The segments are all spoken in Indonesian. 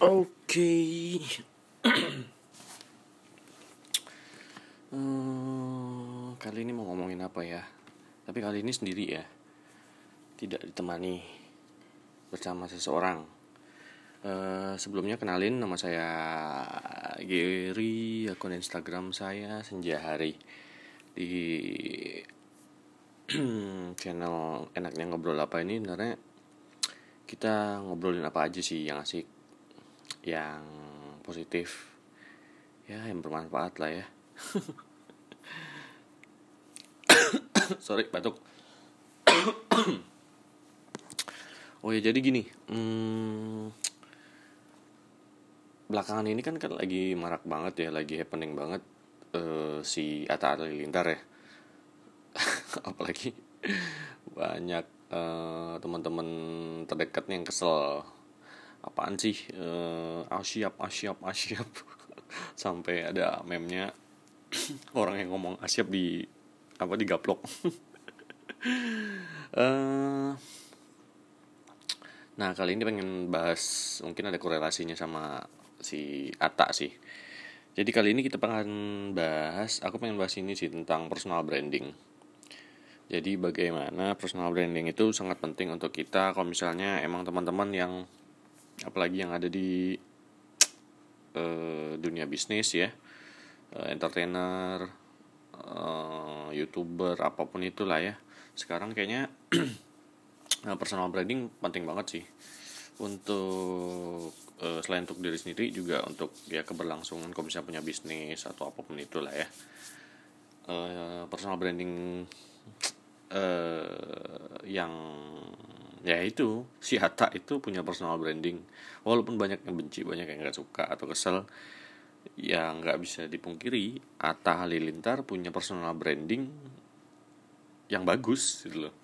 Oke. Hmm, kali ini mau ngomongin apa ya? Tapi kali ini sendiri ya. Tidak ditemani bersama seseorang. Eh, sebelumnya kenalin nama saya Gary, akun Instagram saya Senja Hari di channel enaknya ngobrol apa ini sebenarnya kita ngobrolin apa aja sih yang asik yang positif ya yang bermanfaat lah ya. Sorry batuk. Oh ya jadi gini hmm, belakangan ini kan kan lagi marak banget ya lagi happening banget uh, si Atta Halilintar ya. Apalagi banyak uh, teman-teman terdekatnya yang kesel apaan sih? Uh, asyap asyap asyap. Sampai ada memnya orang yang ngomong asyap di apa digaplok. Uh, nah kali ini pengen bahas mungkin ada korelasinya sama si Ata sih. Jadi kali ini kita pengen bahas aku pengen bahas ini sih tentang personal branding. Jadi bagaimana personal branding itu sangat penting untuk kita. Kalau misalnya emang teman-teman yang apalagi yang ada di uh, dunia bisnis ya, uh, entertainer, uh, youtuber apa pun itulah ya. Sekarang kayaknya personal branding penting banget sih untuk uh, selain untuk diri sendiri juga untuk ya keberlangsungan kalau misalnya punya bisnis atau apa pun itulah ya. Uh, personal branding uh, yang ya itu. Si Hatta itu punya personal branding. Walaupun banyak yang benci banyak yang nggak suka atau kesel ya nggak bisa dipungkiri Atta Halilintar punya personal branding yang bagus gitu loh.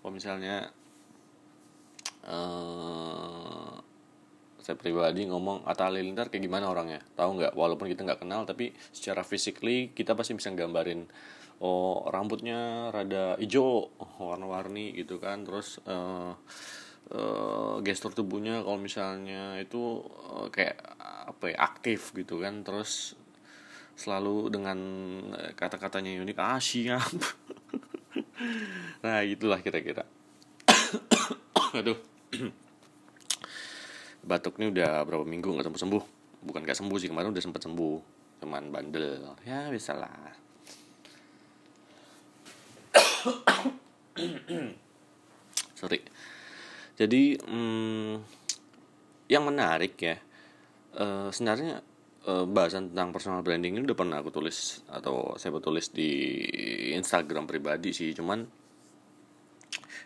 Kalau misalnya uh, saya pribadi ngomong Atta Halilintar kayak gimana orangnya? Tahu nggak? Walaupun kita nggak kenal tapi secara physically kita pasti bisa gambarin oh rambutnya rada hijau warna-warni gitu kan. Terus uh, uh, gestur tubuhnya kalau misalnya itu uh, kayak apa ya aktif gitu kan. Terus selalu dengan kata-katanya unik ah siap. Nah itulah kira-kira. Aduh. Batuk ini udah berapa minggu nggak sembuh sembuh bukan nggak sembuh sih kemarin udah sempat sembuh. Cuman bandel. Ya bisa lah sorry. Jadi hmm, yang menarik ya uh, sebenarnya uh, bahasan tentang personal branding ini udah pernah aku tulis atau saya tulis di Instagram pribadi sih. Cuman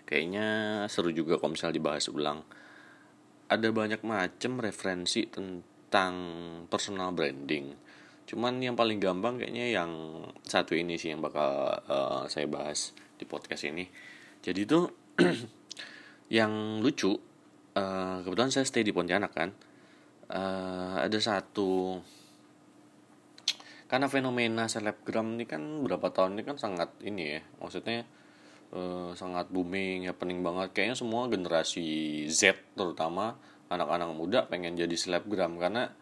kayaknya seru juga kalau misalnya dibahas ulang. Ada banyak macam referensi tentang personal branding. Cuman yang paling gampang kayaknya yang satu ini sih yang bakal uh, saya bahas di podcast ini. Jadi itu yang lucu uh, kebetulan saya stay di Pontianak kan uh, ada satu karena fenomena selebgram ini kan berapa tahun ini kan sangat ini ya maksudnya uh, sangat booming happening banget. Kayaknya semua generasi Z terutama anak-anak muda pengen jadi selebgram. Karena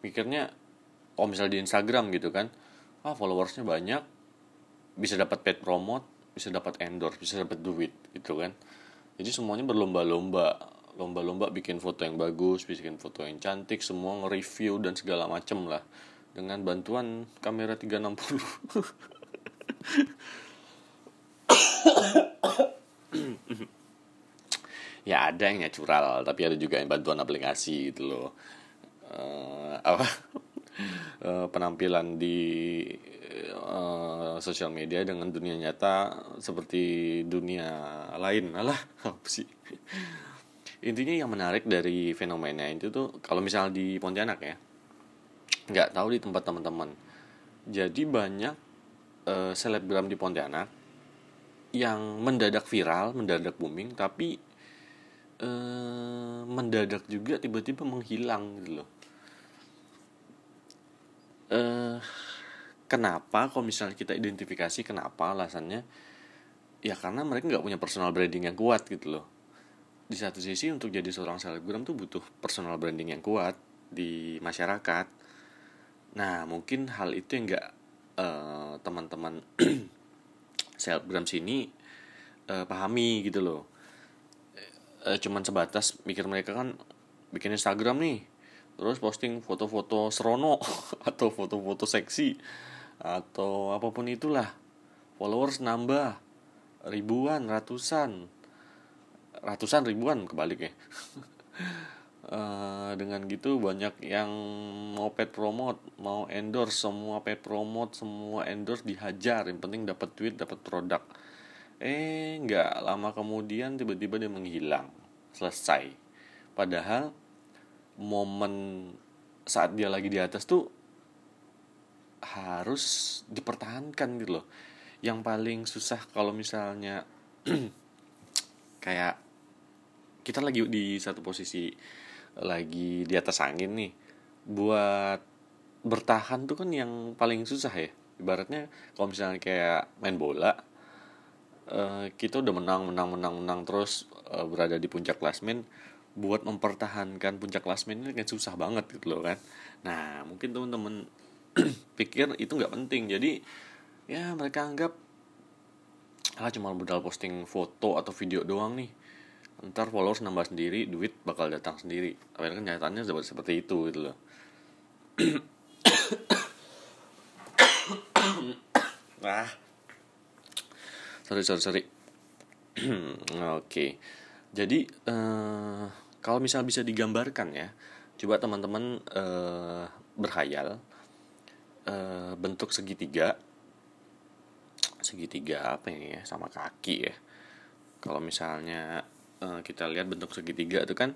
mikirnya kalau misalnya di Instagram gitu kan ah followersnya banyak bisa dapat paid promote bisa dapat endorse bisa dapat duit gitu kan. Jadi semuanya berlomba-lomba lomba-lomba bikin foto yang bagus bikin foto yang cantik semua nge-review dan segala macem lah. Dengan bantuan kamera 360 ya ada yang natural tapi ada juga yang bantuan aplikasi gitu loh. Uh, apa? Uh, penampilan di uh, sosial media dengan dunia nyata seperti dunia lain. Apa sih? Intinya yang menarik dari fenomena itu tuh kalau misalnya di Pontianak ya nggak tahu di tempat teman-teman. Jadi banyak uh, selebgram di Pontianak yang mendadak viral mendadak booming tapi uh, mendadak juga tiba-tiba menghilang gitu loh. Uh, kenapa kalau misalnya kita identifikasi kenapa alasannya? Ya karena mereka nggak punya personal branding yang kuat gitu loh. Di satu sisi untuk jadi seorang selebgram tuh butuh personal branding yang kuat di masyarakat. Nah mungkin hal itu yang nggak uh, teman-teman selebgram sini uh, pahami gitu loh. Uh, cuman sebatas mikir mereka kan bikin Instagram nih terus posting foto-foto serono atau foto-foto seksi atau apa pun itulah. Followers nambah. Ribuan ratusan. Ratusan ribuan kebalik ya. Uh, dengan gitu banyak yang mau pet promote mau endorse semua pet promote semua endorse dihajar. Yang penting dapat duit dapat produk. Eh nggak lama kemudian tiba-tiba dia menghilang. Selesai. Padahal momen saat dia lagi di atas tuh harus dipertahankan gitu loh. Yang paling susah kalau misalnya kayak kita lagi di satu posisi lagi di atas angin nih buat bertahan tuh kan yang paling susah ya. Ibaratnya kalau misalnya kayak main bola uh, kita udah menang menang menang menang terus uh, berada di puncak klasmen buat mempertahankan puncak klasmen ini kan susah banget gitu loh kan. Nah mungkin teman-teman pikir itu nggak penting. Jadi ya mereka anggap ah cuma modal posting foto atau video doang nih. Ntar followers nambah sendiri duit bakal datang sendiri. Tapi kan nyatanya seperti itu gitu loh. Ah. Sorry sorry sorry. Oke. Okay. Jadi uh, kalau misal bisa digambarkan ya, coba teman-teman uh, berhayal uh, bentuk segitiga, segitiga apa ini ya sama kaki ya. Kalau misalnya uh, kita lihat bentuk segitiga itu kan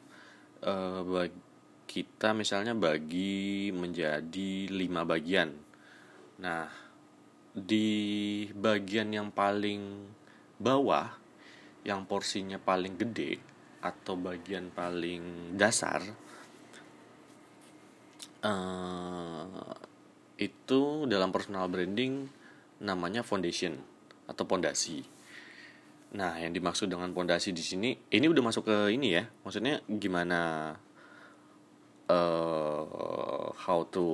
uh, kita misalnya bagi menjadi lima bagian. Nah di bagian yang paling bawah yang porsinya paling gede atau bagian paling dasar itu dalam personal branding namanya foundation atau pondasi. Nah, yang dimaksud dengan pondasi di sini, ini udah masuk ke ini ya. Maksudnya gimana uh, how to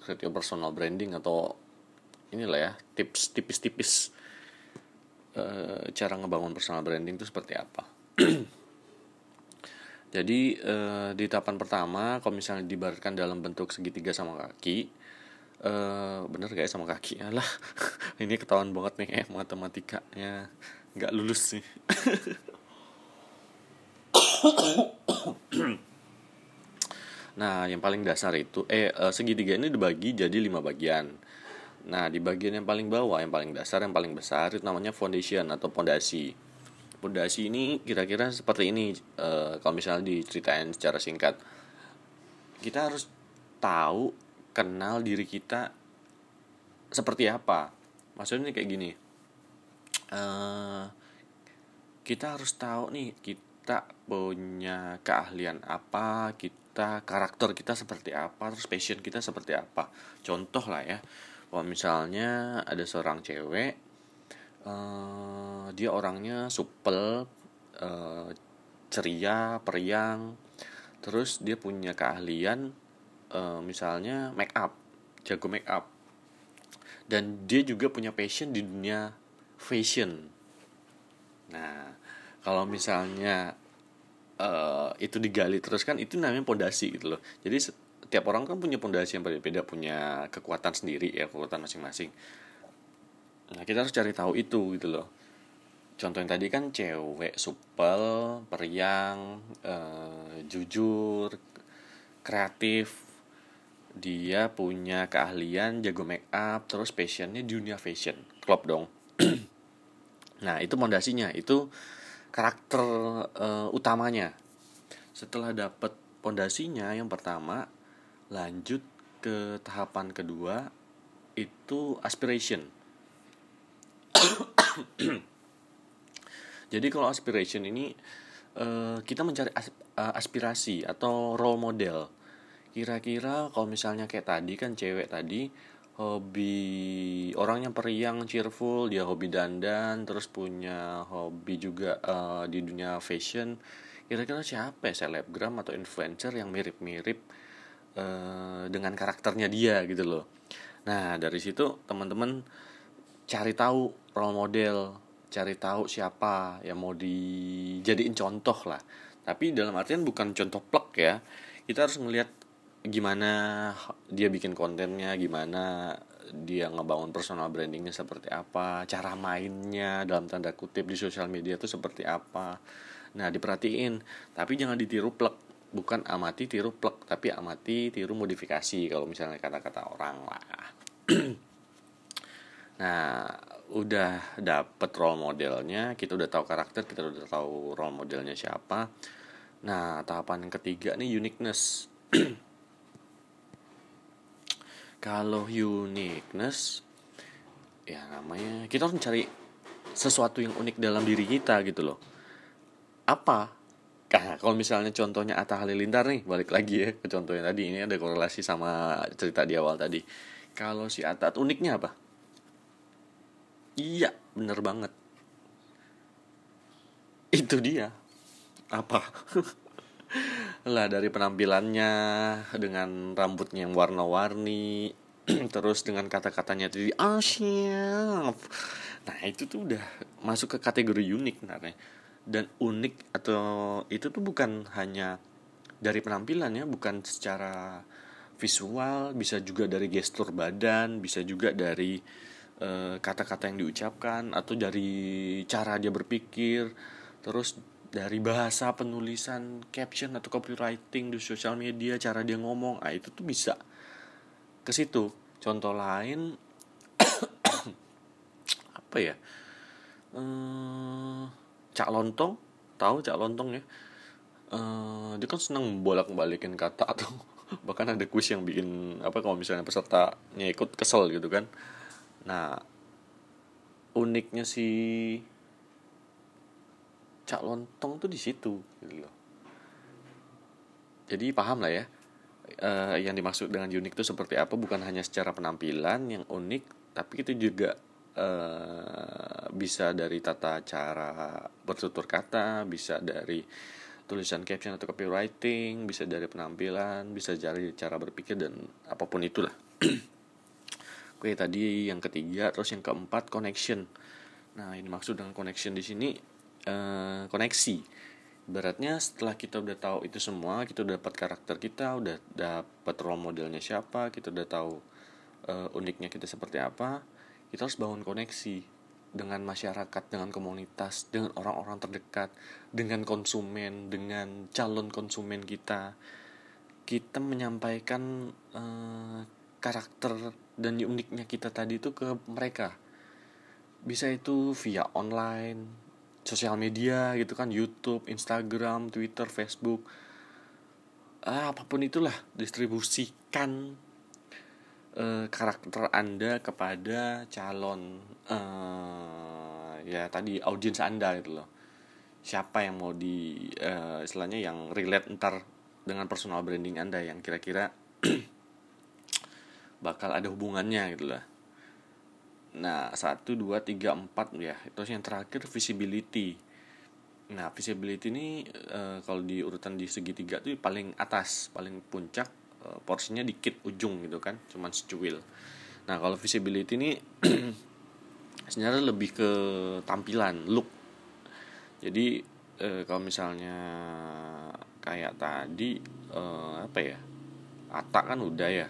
create your personal branding atau inilah ya tips tipis-tipis uh, cara ngebangun personal branding itu seperti apa. Jadi uh, di tahapan pertama, kalau misalnya dibaratkan dalam bentuk segitiga sama kaki, uh, bener gak ya sama kaki? Alah, ini ketahuan banget nih eh matematikanya nggak lulus sih. nah, yang paling dasar itu eh segitiga ini dibagi jadi lima bagian. Nah, di bagian yang paling bawah, yang paling dasar, yang paling besar itu namanya foundation atau pondasi. Pondasi ini kira-kira seperti ini e, kalau misalnya diceritain secara singkat. Kita harus tahu, kenal diri kita seperti apa. Maksudnya kayak gini. E, kita harus tahu nih kita punya keahlian apa, kita karakter kita seperti apa, terus passion kita seperti apa. Contoh lah ya kalau misalnya ada seorang cewek uh, dia orangnya supel uh, ceria periang terus dia punya keahlian uh, misalnya make up jago make up. Dan dia juga punya passion di dunia fashion. Nah kalau misalnya uh, itu digali terus kan itu namanya pondasi gitu loh. Jadi tiap orang kan punya pondasi yang berbeda punya kekuatan sendiri ya kekuatan masing-masing. Nah kita harus cari tahu itu gitu loh. Contoh yang tadi kan cewek supel periang uh, jujur kreatif dia punya keahlian jago make up terus passionnya di dunia fashion. Klop dong. Nah itu pondasinya. Itu karakter uh, utamanya. Setelah dapat pondasinya yang pertama lanjut ke tahapan kedua itu aspiration. Jadi kalau aspiration ini uh, kita mencari as, uh, aspirasi atau role model kira-kira kalau misalnya kayak tadi kan cewek tadi hobi orangnya periang cheerful dia hobi dandan terus punya hobi juga uh, di dunia fashion. Kira-kira siapa ya selebgram atau influencer yang mirip-mirip uh, dengan karakternya dia gitu loh. Nah dari situ teman-teman cari tahu role model cari tahu siapa yang mau dijadiin contoh lah. Tapi dalam artian bukan contoh plek ya kita harus ngelihat gimana dia bikin kontennya gimana dia ngebangun personal brandingnya seperti apa cara mainnya dalam tanda kutip di sosial media itu seperti apa. Nah diperhatiin. Tapi jangan ditiru plek. Bukan amati tiru plek tapi amati tiru modifikasi kalau misalnya kata-kata orang lah. Nah udah dapet role modelnya kita udah tahu karakter kita udah tahu role modelnya siapa. Nah tahapan ketiga nih uniqueness kalau uniqueness ya namanya kita harus mencari sesuatu yang unik dalam diri kita gitu loh apa nah, kalau misalnya contohnya Atta Halilintar nih balik lagi ya ke contohnya tadi ini ada korelasi sama cerita di awal tadi kalau si Atta uniknya apa Iya, bener banget. Itu dia. Apa? lah dari penampilannya dengan rambutnya yang warna-warni terus dengan kata-katanya tadi asyaf. Nah itu tuh udah masuk ke kategori unik sebenarnya. Dan unik atau itu tuh bukan hanya dari penampilannya bukan secara visual bisa juga dari gestur badan bisa juga dari Eh, kata-kata yang diucapkan atau dari cara dia berpikir. Terus dari bahasa penulisan caption atau copywriting di sosial media cara dia ngomong ah itu tuh bisa ke situ. Contoh lain apa ya? Ehm, cak lontong tahu cak lontong ya? Ehm, dia kan senang bolak balikin kata atau bahkan ada kuis yang bikin apa kalau misalnya pesertanya ikut kesel gitu kan. Nah uniknya si cak lontong tuh di situ gitu loh jadi paham lah ya uh, yang dimaksud dengan unik itu seperti apa bukan hanya secara penampilan yang unik tapi itu juga uh, bisa dari tata cara bertutur kata bisa dari tulisan caption atau copywriting bisa dari penampilan bisa dari cara berpikir dan apa pun itulah Oke, tadi yang ketiga, terus yang keempat connection. Nah, ini maksud dengan connection di sini uh, koneksi. Beratnya setelah kita udah tahu itu semua, kita udah dapat karakter kita, udah dapat role modelnya siapa, kita udah tahu uh, uniknya kita seperti apa, kita harus bangun koneksi dengan masyarakat, dengan komunitas, dengan orang-orang terdekat, dengan konsumen, dengan calon konsumen kita. Kita menyampaikan uh, karakter dan uniknya kita tadi itu ke mereka bisa itu via online sosial media gitu kan YouTube Instagram Twitter Facebook. Ah, apa pun itulah distribusikan uh, karakter anda kepada calon uh, ya tadi audiens anda gitu loh. Siapa yang mau di uh, istilahnya yang relate ntar dengan personal branding anda yang kira-kira bakal ada hubungannya gitu lah nah satu dua tiga empat ya. Itu yang terakhir visibility. Nah visibility ini e, kalau di urutan di segitiga tuh paling atas paling puncak e, porsinya dikit ujung gitu kan cuman secuil. Nah kalau visibility ini sebenarnya lebih ke tampilan look. Jadi e, kalau misalnya kayak tadi e, apa ya atak kan udah ya?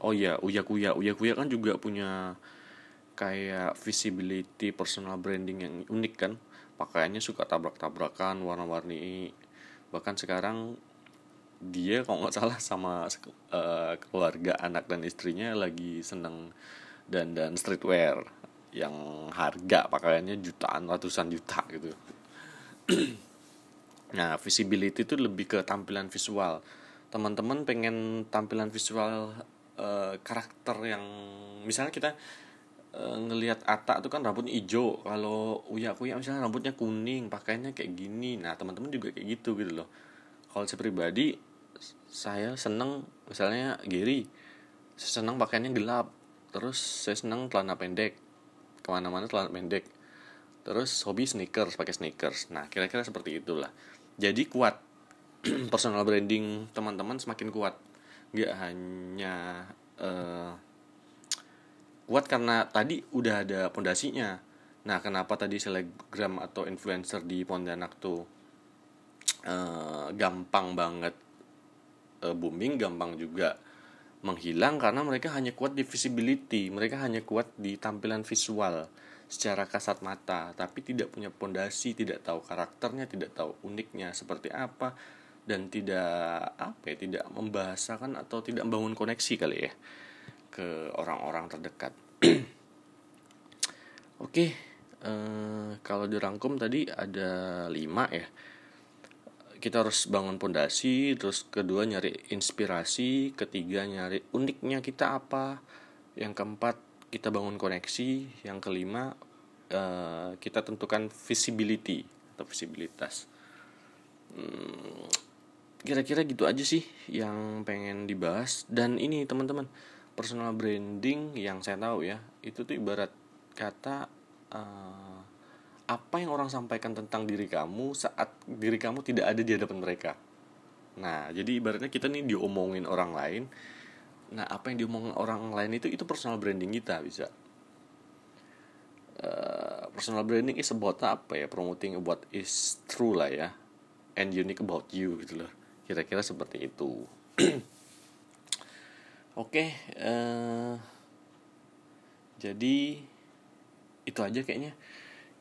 Oh iya Uya Kuya Uya Kuya kan juga punya kayak visibility personal branding yang unik kan. Pakaiannya suka tabrak-tabrakan warna-warni. Bahkan sekarang dia kalau nggak salah sama uh, keluarga anak dan istrinya lagi seneng dan dan streetwear yang harga pakaiannya jutaan ratusan juta gitu. Nah visibility itu lebih ke tampilan visual. Teman-teman pengen tampilan visual uh, karakter yang misalnya kita uh, ngelihat Ata tuh kan rambutnya hijau. Kalau Uya Kuya misalnya rambutnya kuning pakainya kayak gini. Nah teman-teman juga kayak gitu gitu loh. Kalau saya pribadi saya seneng misalnya Giri saya seneng pakaiannya gelap. Terus saya seneng celana pendek. Ke mana-mana celana pendek. Terus hobi sneakers pakai sneakers. Nah kira-kira seperti itulah. Jadi kuat. Personal branding teman-teman semakin kuat. Nggak hanya uh, kuat karena tadi udah ada pondasinya. Nah kenapa tadi selebgram atau influencer di Pontianak tuh uh, gampang banget uh, booming gampang juga menghilang karena mereka hanya kuat di visibility mereka hanya kuat di tampilan visual secara kasat mata tapi tidak punya pondasi tidak tahu karakternya tidak tahu uniknya seperti apa dan tidak apa ya tidak membahasakan atau tidak membangun koneksi kali ya ke orang-orang terdekat. Oke eh, kalau dirangkum tadi ada lima ya. Kita harus bangun pondasi terus kedua nyari inspirasi ketiga nyari uniknya kita apa yang keempat kita bangun koneksi yang kelima uh, kita tentukan visibility atau visibilitas. Hmm, kira-kira gitu aja sih yang pengen dibahas. Dan ini teman-teman personal branding yang saya tahu ya itu tuh ibarat kata uh, apa yang orang sampaikan tentang diri kamu saat diri kamu tidak ada di hadapan mereka. Nah jadi ibaratnya kita nih diomongin orang lain. Nah apa yang diomong orang lain itu itu personal branding kita bisa. Uh, personal branding is about apa ya? Promoting what is true lah ya. And unique about you gitu loh. Kira-kira seperti itu oke uh, jadi itu aja kayaknya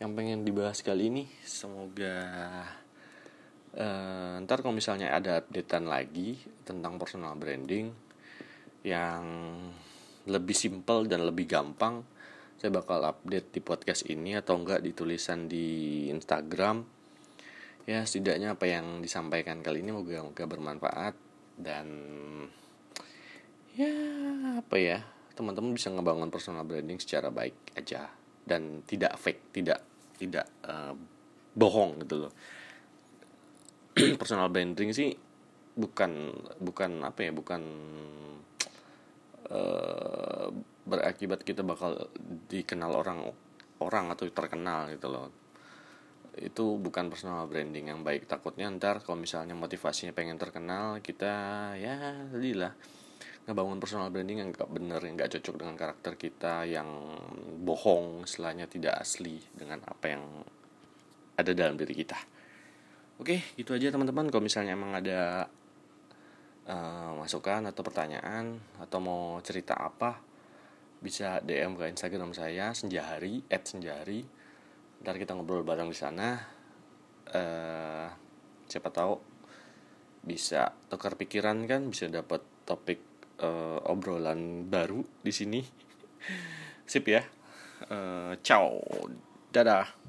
yang pengen dibahas kali ini. Semoga uh, ntar kalau misalnya ada updatean lagi tentang personal branding yang lebih simpel dan lebih gampang saya bakal update di podcast ini atau enggak di tulisan di Instagram. Ya setidaknya apa yang disampaikan kali ini moga-moga bermanfaat dan ya apa ya? Teman-teman bisa ngebangun personal branding secara baik aja dan tidak fake tidak tidak uh, bohong gitu loh. Personal branding sih bukan bukan apa ya bukan Eh, berakibat kita bakal dikenal orang orang atau terkenal gitu loh. Itu bukan personal branding yang baik. Takutnya ntar kalau misalnya motivasinya pengen terkenal kita ya lah ngebangun personal branding yang gak bener yang gak cocok dengan karakter kita yang bohong istilahnya tidak asli dengan apa yang ada dalam diri kita. Oke itu aja teman-teman. Kalau misalnya emang ada uh, masukan atau pertanyaan atau mau cerita apa bisa DM ke Instagram saya Senjahari at Senjahari. Ntar kita ngobrol bareng di sana. Uh, siapa tahu bisa tukar pikiran kan bisa dapat topik uh, obrolan baru di sini. Sip ya. Uh, ciao. Dadah